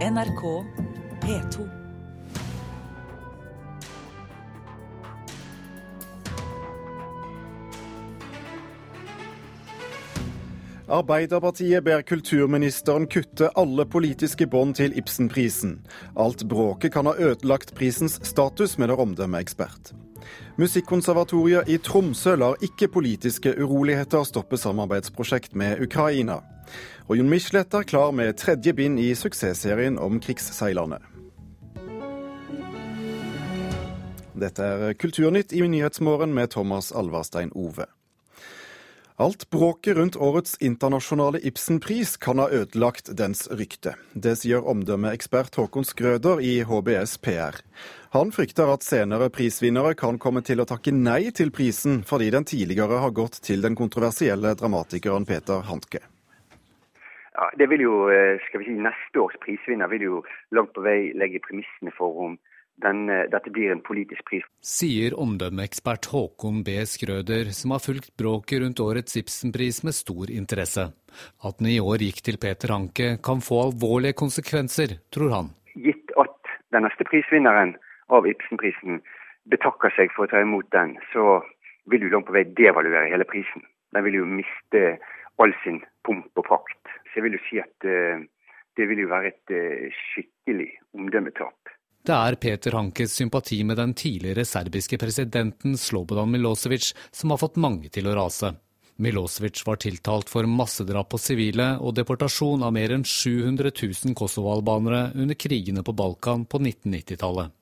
NRK P2. Arbeiderpartiet ber kulturministeren kutte alle politiske bånd til Ibsenprisen. Alt bråket kan ha ødelagt prisens status, mener omdømmeekspert. Musikkonservatoriet i Tromsø lar ikke politiske uroligheter stoppe samarbeidsprosjekt med Ukraina. Og Jon Michelet er klar med tredje bind i suksessserien om krigsseilerne. Dette er Kulturnytt i Nyhetsmorgen med Thomas Alvarstein Ove. Alt bråket rundt årets internasjonale Ibsenpris kan ha ødelagt dens rykte. Det sier omdømmeekspert Håkon Skrøder i HBS PR. Han frykter at senere prisvinnere kan komme til å takke nei til prisen fordi den tidligere har gått til den kontroversielle dramatikeren Peter Handke. Ja, det vil jo, skal vi si, Neste års prisvinner vil jo langt på vei legge premissene for om den, dette blir en politisk pris. Sier omdømmeekspert Håkon B. Skrøder, som har fulgt bråket rundt årets Ibsenpris med stor interesse. At den i år gikk til Peter Hanke kan få alvorlige konsekvenser, tror han. Gitt at den neste prisvinneren av Ibsenprisen betakker seg for å ta imot den, så vil jo langt på vei devaluere hele prisen. Den vil jo miste all sin pomp og prakt. Så jeg vil jo si at uh, det vil jo være et uh, skikkelig omdømmetap. Det er Peter Hankes sympati med den tidligere serbiske presidenten Slobodan Milosevic som har fått mange til å rase. Milosevic var tiltalt for massedrap på sivile og deportasjon av mer enn 700 000 kosovo-albanere under krigene på Balkan på 1990-tallet.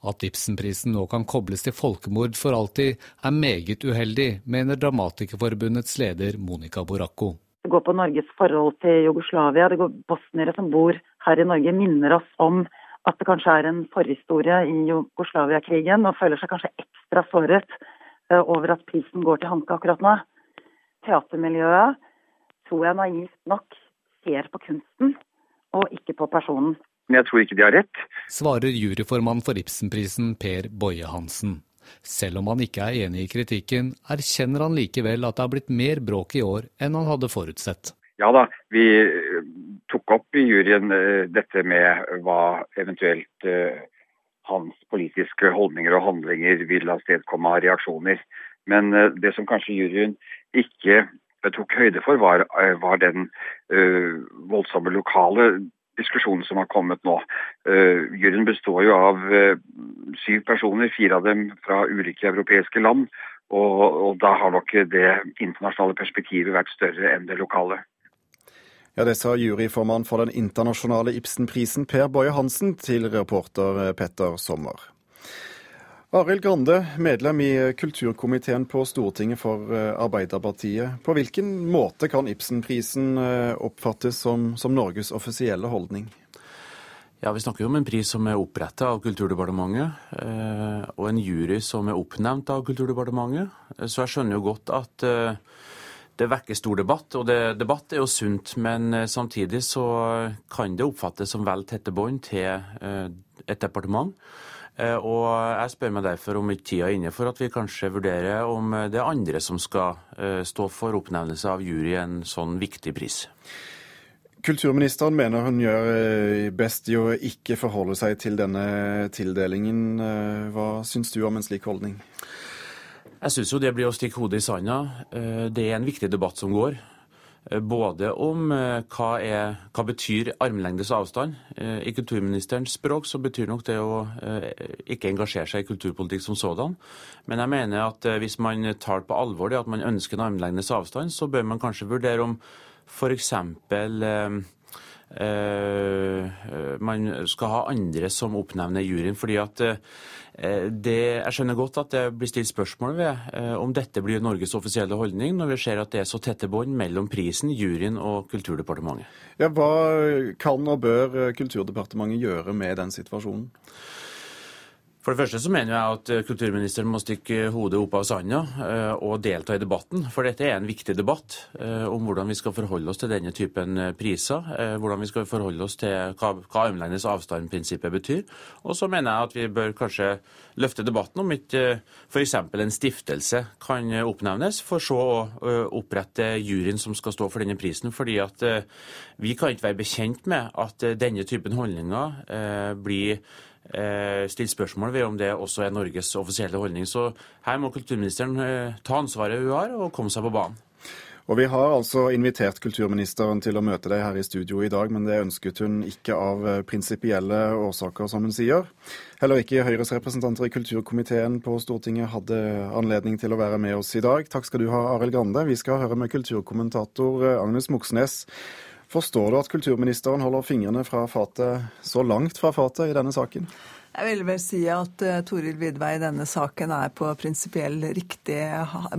At Ibsenprisen nå kan kobles til folkemord for alltid, er meget uheldig, mener Dramatikerforbundets leder Monica Boracco. Det går på Norges forhold til Jugoslavia. Det går Bosniere som bor her i Norge, minner oss om at det kanskje er en forhistorie i Jugoslavia-krigen, og føler seg kanskje ekstra såret over at prisen går til Hanke akkurat nå. Teatermiljøet tror jeg naivt nok ser på kunsten, og ikke på personen. Men jeg tror ikke de har rett. Svarer juryformann for Ibsenprisen Per Boje Hansen. Selv om han ikke er enig i kritikken, erkjenner han likevel at det har blitt mer bråk i år enn han hadde forutsett. Ja da, vi tok opp i juryen dette med hva eventuelt hans politiske holdninger og handlinger vil avstedkomme av reaksjoner. Men det som kanskje juryen ikke tok høyde for, var, var den voldsomme lokale diskusjonen som har kommet nå. Uh, juryen består jo av uh, syv personer, fire av dem fra ulike europeiske land. Og, og da har nok det internasjonale perspektivet vært større enn det lokale. Ja, Det sa juryformann for den internasjonale Ibsenprisen Per Boje Hansen til reporter Petter Sommer. Arild Grande, medlem i kulturkomiteen på Stortinget for Arbeiderpartiet. På hvilken måte kan Ibsenprisen oppfattes som, som Norges offisielle holdning? Ja, Vi snakker jo om en pris som er opprettet av Kulturdepartementet, og en jury som er oppnevnt av Kulturdepartementet. Så jeg skjønner jo godt at det vekker stor debatt, og det, debatt er jo sunt. Men samtidig så kan det oppfattes som vel tette bånd til et departement. Og jeg spør meg derfor om ikke tida er inne for at vi kanskje vurderer om det er andre som skal stå for oppnevnelse av jury i en sånn viktig pris. Kulturministeren mener hun gjør best i å ikke forholde seg til denne tildelingen. Hva syns du om en slik holdning? Jeg syns jo det blir å stikke hodet i sanda. Det er en viktig debatt som går. Både om hva, er, hva betyr armlengdes avstand. I kulturministerens språk så betyr nok det å ikke engasjere seg i kulturpolitikk som sådan. Men jeg mener at hvis man tar på alvor det at man ønsker en armlengdes avstand, så bør man kanskje vurdere om f.eks. man skal ha andre som oppnevner juryen. fordi at det, Jeg skjønner godt at det blir stilt spørsmål ved om dette blir Norges offisielle holdning, når vi ser at det er så tette bånd mellom prisen, juryen og Kulturdepartementet. Ja, Hva kan og bør Kulturdepartementet gjøre med den situasjonen? For det første så mener jeg at eh, kulturministeren må stikke hodet opp av sanda eh, og delta i debatten. For dette er en viktig debatt eh, om hvordan vi skal forholde oss til denne typen priser. Hvordan vi skal forholde oss til hva, hva armlengdes avstand-prinsippet betyr. Og så mener jeg at vi bør kanskje løfte debatten om ikke f.eks. en stiftelse kan oppnevnes, for så å opprette juryen som skal stå for denne prisen. fordi at vi kan ikke være bekjent med at denne typen holdninger blir stilt spørsmål ved om det også er Norges offisielle holdning. Så her må kulturministeren eh, ta ansvaret hun har, og komme seg på banen. Og Vi har altså invitert kulturministeren til å møte deg her i studio i dag, men det ønsket hun ikke av eh, prinsipielle årsaker, som hun sier. Heller ikke Høyres representanter i kulturkomiteen på Stortinget hadde anledning til å være med oss i dag. Takk skal du ha, Arild Grande. Vi skal høre med kulturkommentator eh, Agnes Moxnes. Forstår du at kulturministeren holder fingrene fra fatet, så langt fra fatet i denne saken? Jeg vil vel si at uh, Toril Vidvei i denne saken er på prinsipiell riktig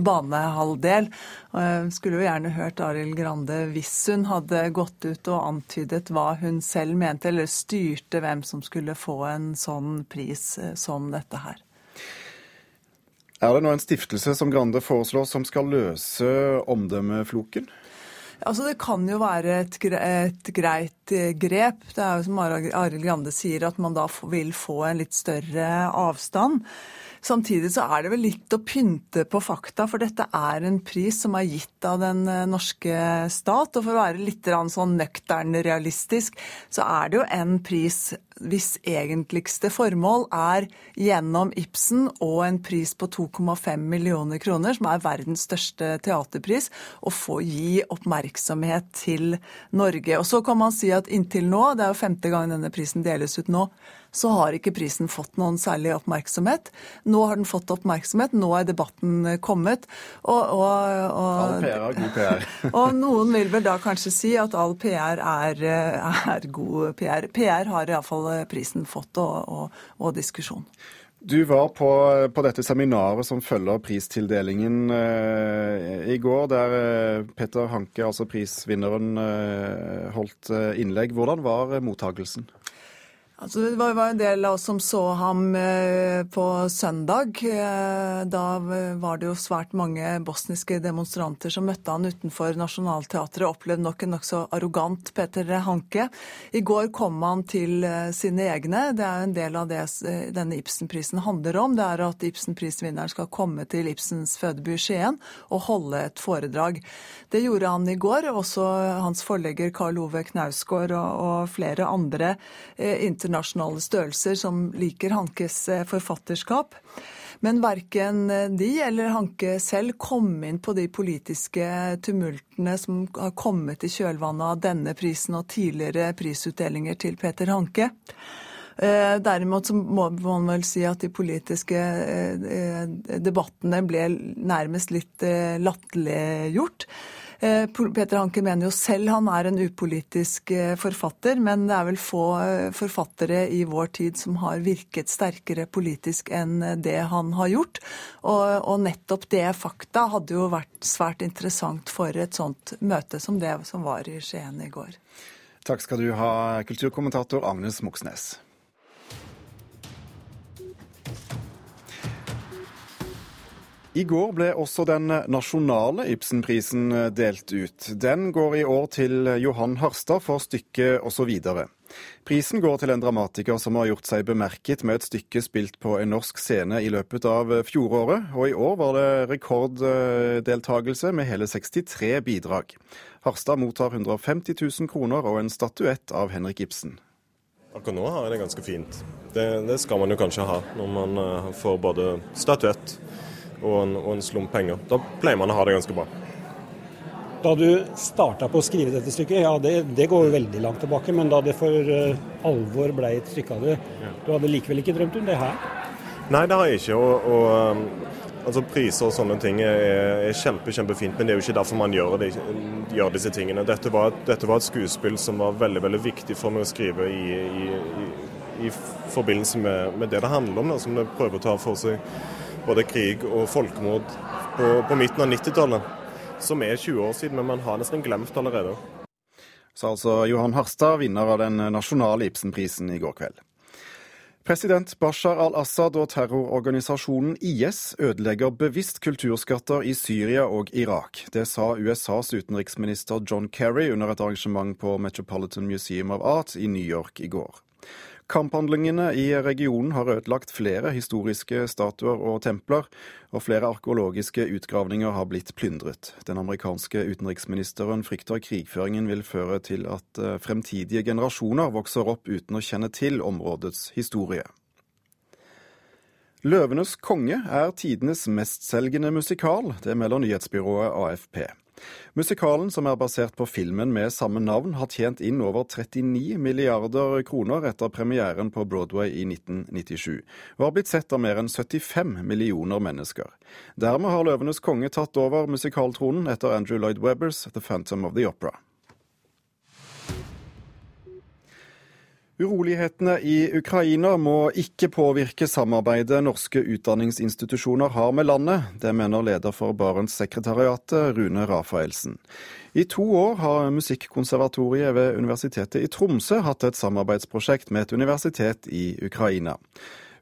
banehalvdel. Og jeg skulle jo gjerne hørt Arild Grande hvis hun hadde gått ut og antydet hva hun selv mente, eller styrte hvem som skulle få en sånn pris uh, som dette her. Er det nå en stiftelse som Grande foreslår som skal løse omdømmefloken? Altså Det kan jo være et, et, greit eh, grep. Det er jo som Arild Grande sier, at man da vil få en litt større avstand. Samtidig så er det vel litt å pynte på fakta, for dette er en pris som er gitt av den eh, norske stat. Og for å være litt sånn nøktern realistisk, så er det jo en pris hvis egentligste formål er gjennom Ibsen og en pris på 2,5 millioner kroner, som er verdens største teaterpris, å få gi oppmerksomhet til Norge. Og så kan man si at inntil nå, det er jo femte gang denne prisen deles ut nå, så har ikke prisen fått noen særlig oppmerksomhet. Nå har den fått oppmerksomhet, nå er debatten kommet. Og, og, og, all PR er god PR. og noen vil vel da kanskje si at all PR er, er god PR. PR har iallfall prisen fått, og, og diskusjon. Du var på, på, dette seminaret som følger pristildelingen eh, i går, der eh, Petter Hanke, altså prisvinneren, eh, holdt eh, innlegg. Hvordan var mottagelsen? Altså, det var, en del av oss som så ham eh, på søndag. Eh, da var det jo svært mange bosniske demonstranter som møtte han utenfor Nationaltheatret. Opplevde nok en nokså arrogant Peter Hanke. I går kom han til eh, sine egne. Det er en del av det denne Ibsenprisen handler om. Det er at Ibsenprisvinneren skal komme til Ibsens fødeby Skien og holde et foredrag. Det gjorde han i går. Også hans forlegger Karl Ove Knausgård og, og flere andre internasjonale internasjonale størrelser som liker Hankes eh, forfatterskap. Men verken eh, de eller Hanke selv kom inn på de politiske tumultene som har kommet i kjølvannet av denne prisen og tidligere prisutdelinger til Peter Hanke. Eh, derimot så må man vel si at de politiske debattene ble nærmest litt latterliggjort. Eh, Peter Hanke mener jo selv han er en upolitisk eh, forfatter, men det er vel få eh, forfattere i vår tid som har virket sterkere politisk enn det han har gjort. Og, og nettopp det fakta hadde jo vært svært interessant for et sånt møte som det som var i Skien i går. Takk skal du ha, kulturkommentator Agnes Moxnes. I går ble også den nasjonale Ibsenprisen delt ut. Den går i år til Johan Harstad for stykket osv. Prisen går til en dramatiker som har gjort seg bemerket med et stykke spilt på en norsk scene i løpet av fjoråret, og i år var det rekorddeltakelse med hele 63 bidrag. Harstad mottar 150 000 kroner og en statuett av Henrik Ibsen. Akkurat nå har jeg det ganske fint. Det, det skal man jo kanskje ha når man eh, får både statuett og en, og en slump penger. Da pleier man å ha det ganske bra. Da du starta på å skrive dette stykket, ja det, det går veldig langt tilbake, men da det for uh, alvor ble et stykke av det, ja. du hadde likevel ikke drømt om det her? Nei, det har jeg ikke. og, og um, altså Priser og sånne ting er, er, kjempe, kjempefint, men det er jo ikke derfor man gjør, det, gjør disse tingene. Dette var, dette var, et skuespill som var veldig veldig viktig for meg å skrive i, i, i, i forbindelse med, med, det det handler om, da, som det prøver å ta for seg både krig og folkemord på, på midten av 90-tallet, som er 20 år siden, men man har nesten glemt allerede. Sa altså Johan Harstad, vinner av den nasjonale Ibsenprisen i går kveld. President Bashar al-Assad og terrororganisasjonen IS ødelegger bevisst kulturskatter i Syria og Irak. Det sa USAs utenriksminister John Kerry under et arrangement på Metropolitan Museum of Art i New York i går. Kamphandlingene i regionen har ødelagt flere historiske statuer og templer, og flere arkeologiske utgravninger har blitt plyndret. Den amerikanske utenriksministeren frykter krigføringen vil føre til at eh, fremtidige generasjoner vokser opp uten å kjenne til områdets historie. Løvenes konge er tidenes mestselgende musikal, det melder nyhetsbyrået AFP. Musikalen, som er basert på filmen med samme navn, har tjent inn over 39 milliarder kroner etter premieren på Broadway i 1997, og har blitt sett av mer enn 75 millioner mennesker. Dermed har Løvenes konge tatt over musikaltronen etter Andrew Lloyd Webbers The Phantom of the Opera. Urolighetene i Ukraina må ikke påvirke samarbeidet norske utdanningsinstitusjoner har med landet. Det mener leder for Barentssekretariatet, Rune Rafaelsen. I to år har Musikkonservatoriet ved Universitetet i Tromsø hatt et samarbeidsprosjekt med et universitet i Ukraina.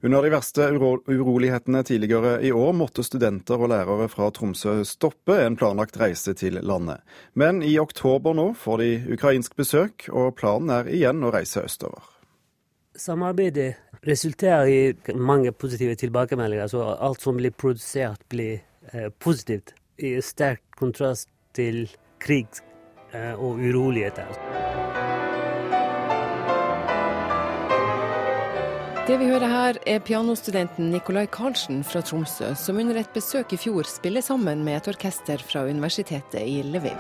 Under de verste uro urolighetene tidligere i år måtte studenter og lærere fra Tromsø stoppe en planlagt reise til landet. Men i oktober nå får de ukrainsk besøk, og planen er igjen å reise østover. Samarbeidet resulterer i mange positive tilbakemeldinger. Så alt som blir produsert, blir eh, positivt. I sterk kontrast til krig eh, og uroligheter. Det vi hører her, er pianostudenten Nicolai Karlsen fra Tromsø, som under et besøk i fjor spiller sammen med et orkester fra universitetet i Lviv.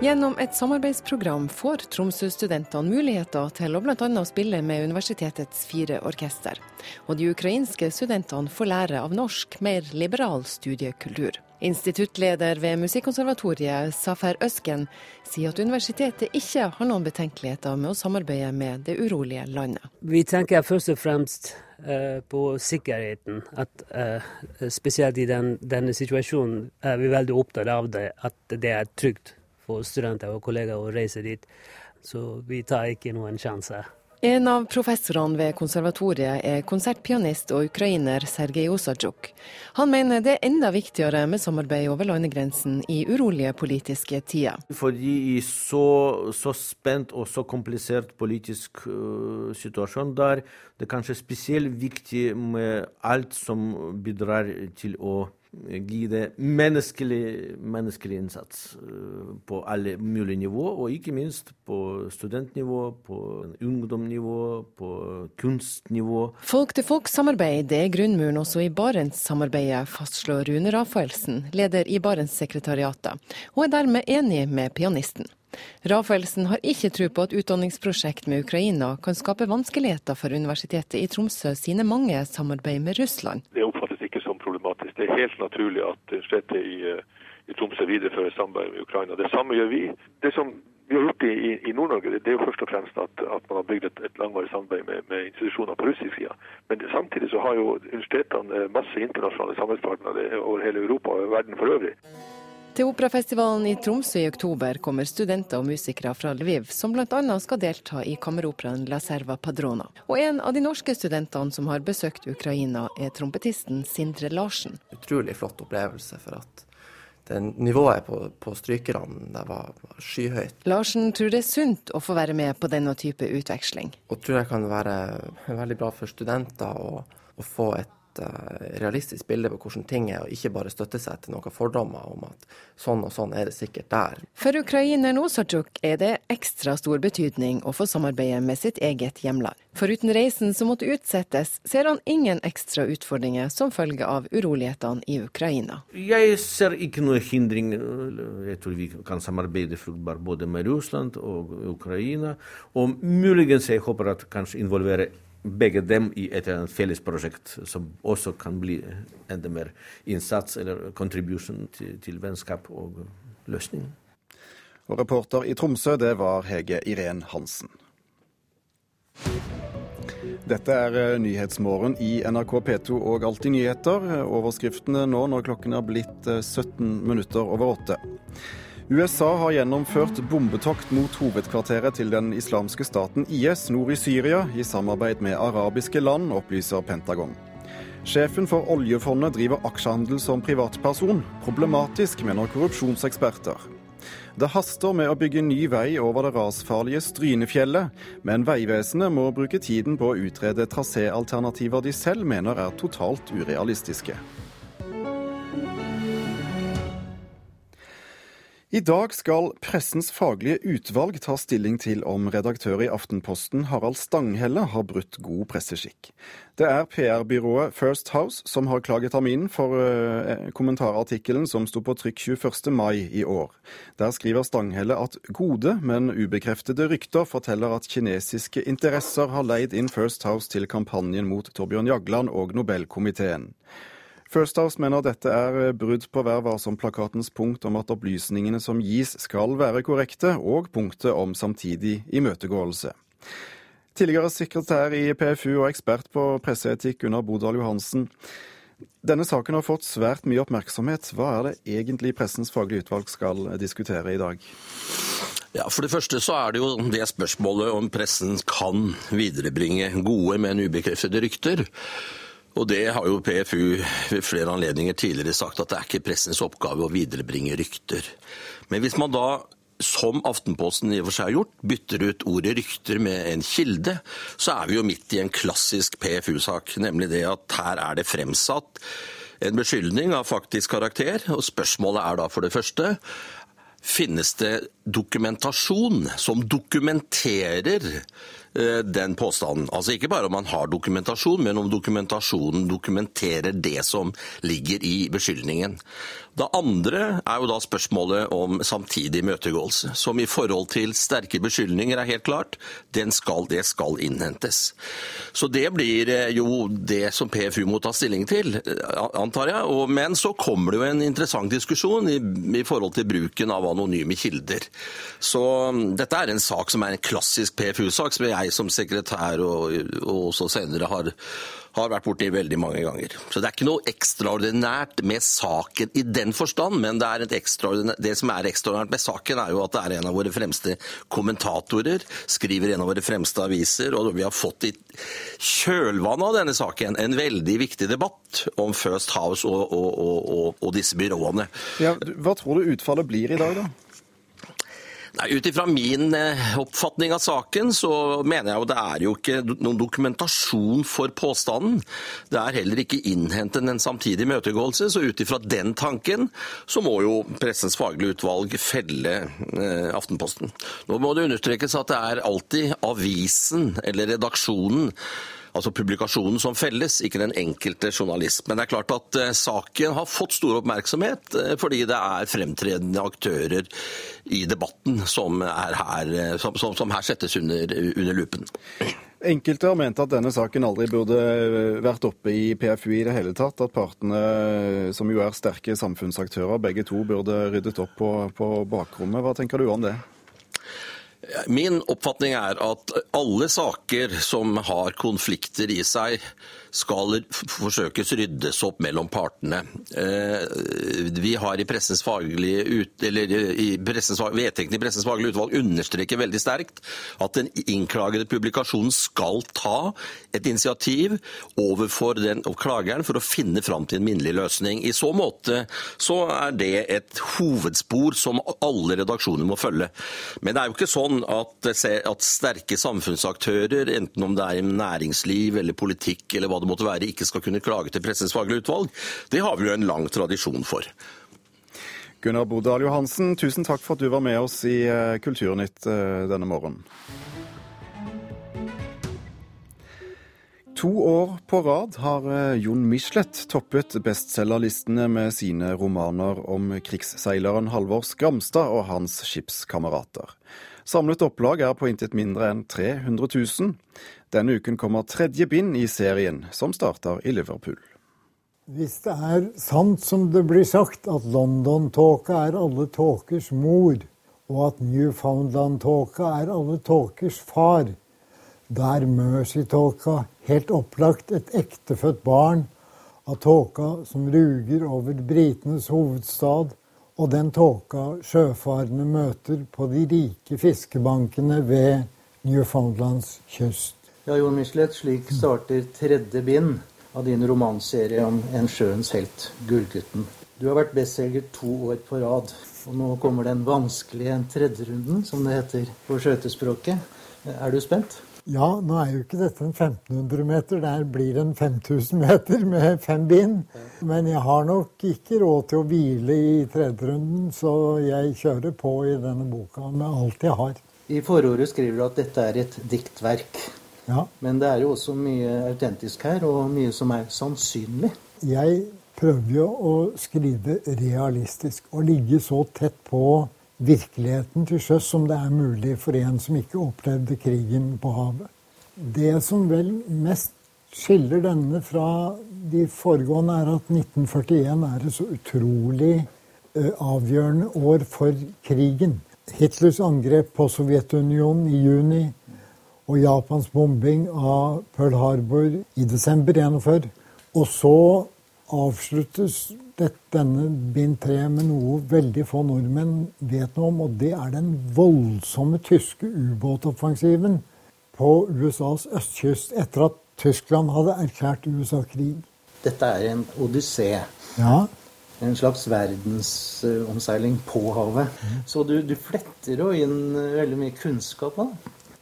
Gjennom et samarbeidsprogram får Tromsø-studentene muligheter til å bl.a. spille med universitetets fire orkester. Og de ukrainske studentene får lære av norsk, mer liberal studiekultur. Instituttleder ved Musikkonservatoriet, Safer Øsken, sier at universitetet ikke har noen betenkeligheter med å samarbeide med det urolige landet. Vi tenker først og fremst uh, på sikkerheten. At uh, Spesielt i den, denne situasjonen er vi veldig opptatt av det, at det er trygt for studenter og kollegaer å reise dit. Så vi tar ikke noen sjanse. En av professorene ved konservatoriet er konsertpianist og ukrainer Sergej Osadjuk. Han mener det er enda viktigere med samarbeid over landegrensen i urolige politiske tider. Fordi i så, så spent og så komplisert politisk uh, situasjon der det er kanskje spesielt viktig med alt som bidrar til å gi det menneskelig, menneskelig innsats eh, på alle mulige nivå, og ikke minst på studentnivå, på ungdomsnivå, på kunstnivå. Folk-til-folk-samarbeid er grunnmuren også i Barentssamarbeidet, fastslår Rune Rafaelsen, leder i Barentssekretariatet, og er dermed enig med pianisten. Rafaelsen har ikke tro på at utdanningsprosjekt med Ukraina kan skape vanskeligheter for Universitetet i Tromsø sine mange samarbeid med Russland. Det det er helt naturlig at universitetet i, eh, i Tromsø viderefører samarbeid med Ukraina. Det samme gjør vi. Det som vi har gjort i, i Nord-Norge, det er jo først og fremst at, at man har bygd et, et langvarig samarbeid med, med, institusjoner på russisk side. Men samtidig så har jo universitetene eh, masse internasjonale samarbeidspartnere over hele Europa og verden for øvrig. Til operafestivalen i Tromsø i oktober kommer studenter og musikere fra Lviv, som bl.a. skal delta i kammeroperaen La Serva Padrona. Og en av de norske studentene som har besøkt Ukraina, er trompetisten Sindre Larsen. Utrolig flott opplevelse, for at nivået på, på strykerne var, var, skyhøyt. Larsen tror det er sunt å få være med på denne type utveksling. Og tror jeg kan være veldig bra for studenter å få et Eh, realistisk bilde på hvordan ting er, og ikke bare støtte seg til noen fordommer om at sånn og sånn er det sikkert der. For ukraineren Osarchuk er det ekstra stor betydning å få samarbeide med sitt eget hjemland. Foruten reisen som måtte utsettes, ser han ingen ekstra utfordringer som følge av urolighetene i Ukraina. Jeg ser ikke noe hindring. Jeg tror vi kan samarbeide fruktbart både med Russland og Ukraina. Og muligens jeg håper at kanskje involvere begge dem i et eller annet felles prosjekt som også kan bli enda mer innsats eller contribution til, til vennskap og løsning. Og reporter i Tromsø, det var Hege Irén Hansen. Dette er eh, Nyhetsmorgen i NRK P2 og Alltid nyheter. Overskriftene nå når klokken er blitt 17 eh, minutter over åtte. USA har gjennomført bombetokt mot hovedkvarteret til den islamske staten IS nord i Syria, i samarbeid med arabiske land, opplyser Pentagon. Sjefen for oljefondet driver aksjehandel som privatperson. Problematisk, mener korrupsjonseksperter. Det haster med å bygge ny vei over det rasfarlige Strynefjellet, men Vegvesenet må bruke tiden på å utrede traséalternativer de selv mener er totalt urealistiske. I dag skal Pressens faglige utvalg ta stilling til om redaktør i Aftenposten Harald Stanghelle har brutt god presseskikk. Det er PR-byrået First House som har klaget ham inn for uh, kommentarartikkelen som sto på trykk 21. mai i år. Der skriver Stanghelle at gode, men ubekreftede rykter forteller at kinesiske interesser har leid inn First House til kampanjen mot Torbjørn Jagland og Nobelkomiteen. First House mener dette er eh, brudd på Vær varsom-plakatens punkt om at opplysningene som gis skal være korrekte, og punktet om samtidig imøtegåelse. Tidligere sekretær i PFU og ekspert på presseetikk under Bodal Johansen. Denne saken har fått svært mye oppmerksomhet. Hva er det egentlig Pressens faglige utvalg skal diskutere i dag? Ja, For det første så er det jo det spørsmålet om pressen kan viderebringe gode, men ubekreftede rykter. Og det har jo PFU ved flere anledninger tidligere sagt, at det er ikke pressens oppgave å viderebringe rykter. Men hvis man da som Aftenposten i og for seg har gjort, bytter ut ordet rykter med en kilde, så er vi jo midt i en klassisk PFU-sak, nemlig det at her er det fremsatt en beskyldning av faktisk karakter. Og spørsmålet er da for det første finnes det dokumentasjon som dokumenterer den påstanden. Altså Ikke bare om man har dokumentasjon, men om dokumentasjonen dokumenterer det som ligger i beskyldningen. Det andre er jo da spørsmålet om samtidig imøtegåelse, som i forhold til sterke beskyldninger er helt klart. Skal, det skal innhentes. Så det blir eh, jo det som PFU må ta stilling til, eh, antar jeg. Men så kommer det jo en interessant diskusjon i, i forhold til bruken av anonyme kilder. Så mm, dette er en sak som er en klassisk PFU-sak, som jeg som sekretær og, og også senere har har vært borti veldig mange ganger. Så det er ikke noe ekstraordinært med saken i den forstand, men det, det, som er ekstraordinært med saken, er jo at det er en av våre fremste kommentatorer, skriver en av våre fremste aviser, og vi har fått i kjølvannet av denne saken en veldig viktig debatt om First House og, og, og, og disse byråene. Ja, hva tror du utfallet blir i dag, da? Ut ifra min eh, oppfatning av saken, så mener jeg jo det er jo ikke noen dokumentasjon for påstanden. Det er heller ikke innhentet en samtidig imøtegåelse, så ut ifra den tanken så må jo Pressens faglige utvalg felle eh, Aftenposten. Nå må det understrekes at det er alltid avisen eller redaksjonen altså publikasjonen som felles, ikke den enkelte journalist. Men det er klart at uh, saken har fått stor oppmerksomhet uh, fordi det er fremtredende aktører i debatten som, her, uh, som, som, som her, settes under, under lupen. Enkelte har ment at denne saken aldri burde vært oppe i PFU i det hele tatt. At partene, som jo er sterke samfunnsaktører, begge to burde ryddet opp på, på bakrommet. Hva tenker du om det? Min oppfatning er at alle saker som har konflikter i seg, skal forsøkes ryddes opp mellom partene. Eh, vi har i pressens faglige ut, i pressens, i Pressens faglige utvalg understreker veldig sterkt at den innklagede publikasjonen skal ta et initiativ overfor den klageren for å finne fram til en minnelig løsning. I så måte så er det et hovedspor som alle redaksjoner må følge. Men det er jo ikke sånn at, at sterke samfunnsaktører, enten om det er i næringsliv eller politikk eller hva det måtte være, ikke skal kunne klage til Pressens faglige utvalg. Det har vi jo en lang tradisjon for. Gunnar Bodal Johansen, tusen takk for at du var med oss i eh, Kulturnytt eh, denne morgenen. To år på rad har eh, Jon Michelet toppet bestselgerlistene med sine romaner om krigsseileren Halvor Skramstad og hans skipskamerater. Samlet opplag er på intet mindre enn 300 000. Denne uken kommer tredje bind i serien, som starter i Liverpool. Hvis det er sant som det blir sagt, at London-tåka er alle tåkers mor, og at Newfoundland-tåka er alle tåkers far, da er Mercy-tåka helt opplagt et ektefødt barn av tåka som ruger over britenes hovedstad og den tåka sjøfarende møter på de rike fiskebankene ved Newfoundlands kyst. Ja, Jon Michelet, slik starter tredje bind av din romanserie om en sjøens helt, Gullgutten. Du har vært bestselger to år på rad, og nå kommer den vanskelige tredjerunden, som det heter på skjøtespråket. Er du spent? Ja, nå er jo ikke dette en 1500 meter, det blir en 5000 meter med fem bind. Men jeg har nok ikke råd til å hvile i tredjerunden, så jeg kjører på i denne boka med alt jeg har. I forordet skriver du at dette er et diktverk. Ja. Men det er jo også mye autentisk her, og mye som er sannsynlig. Jeg prøver jo å skrive realistisk og ligge så tett på virkeligheten til sjøs som det er mulig for en som ikke opplevde krigen på havet. Det som vel mest skiller denne fra de foregående, er at 1941 er et så utrolig avgjørende år for krigen. Hitlers angrep på Sovjetunionen i juni og Japans bombing av Pearl Harbor i desember 1941. Og så avsluttes denne bind tre med noe veldig få nordmenn vet noe om, og det er den voldsomme tyske ubåtoffensiven på USAs østkyst etter at Tyskland hadde erklært USA krig. Dette er en odyssé. Ja. En slags verdensomseiling på havet. Mm. Så du, du fletter jo inn veldig mye kunnskap da?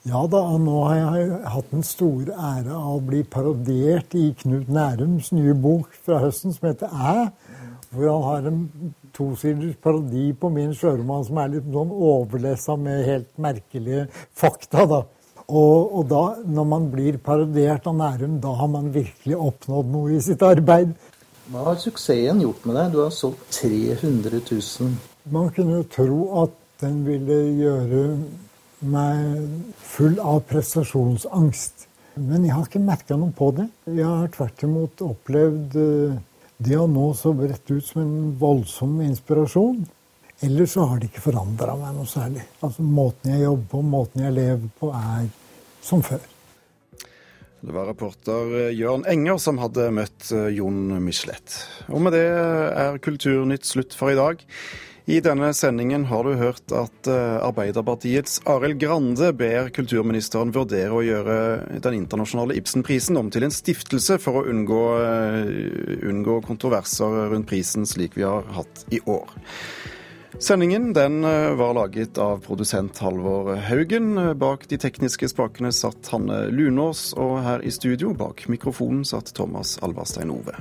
Ja da, og nå har jeg hatt den store ære av å bli parodiert i Knut Nærums nye bok fra høsten som heter Æ. Hvor han har en tosiders parodi på min sjøroman som er litt sånn overlessa med helt merkelige fakta. da. Og, og, da, når man blir parodiert av Nærum, da har man virkelig oppnådd noe i sitt arbeid. Hva har suksessen gjort med deg? Du har solgt 300 000. Man kunne jo tro at den ville gjøre meg full av prestasjonsangst. Men jeg har ikke merka noe på det. Jeg har tvert imot opplevd eh, det har nå så bredt ut som en voldsom inspirasjon. Ellers så har det ikke forandra meg noe særlig. Altså Måten jeg jobber på, måten jeg lever på, er som før. Det var reporter eh, Jørn Enger som hadde møtt eh, Jon Michelet. Og med det er Kulturnytt slutt for i dag. I denne sendingen har du hørt at eh, Arbeiderpartiets Arild Grande ber kulturministeren vurdere å gjøre den internasjonale Ibsenprisen om til en stiftelse for å unngå, eh, unngå kontroverser rundt prisen slik vi har hatt i år. Sendingen den eh, var laget av produsent Halvor Haugen. Bak de tekniske spakene satt Hanne Lunås, og her i studio bak mikrofonen satt Thomas Alvarstein Ove.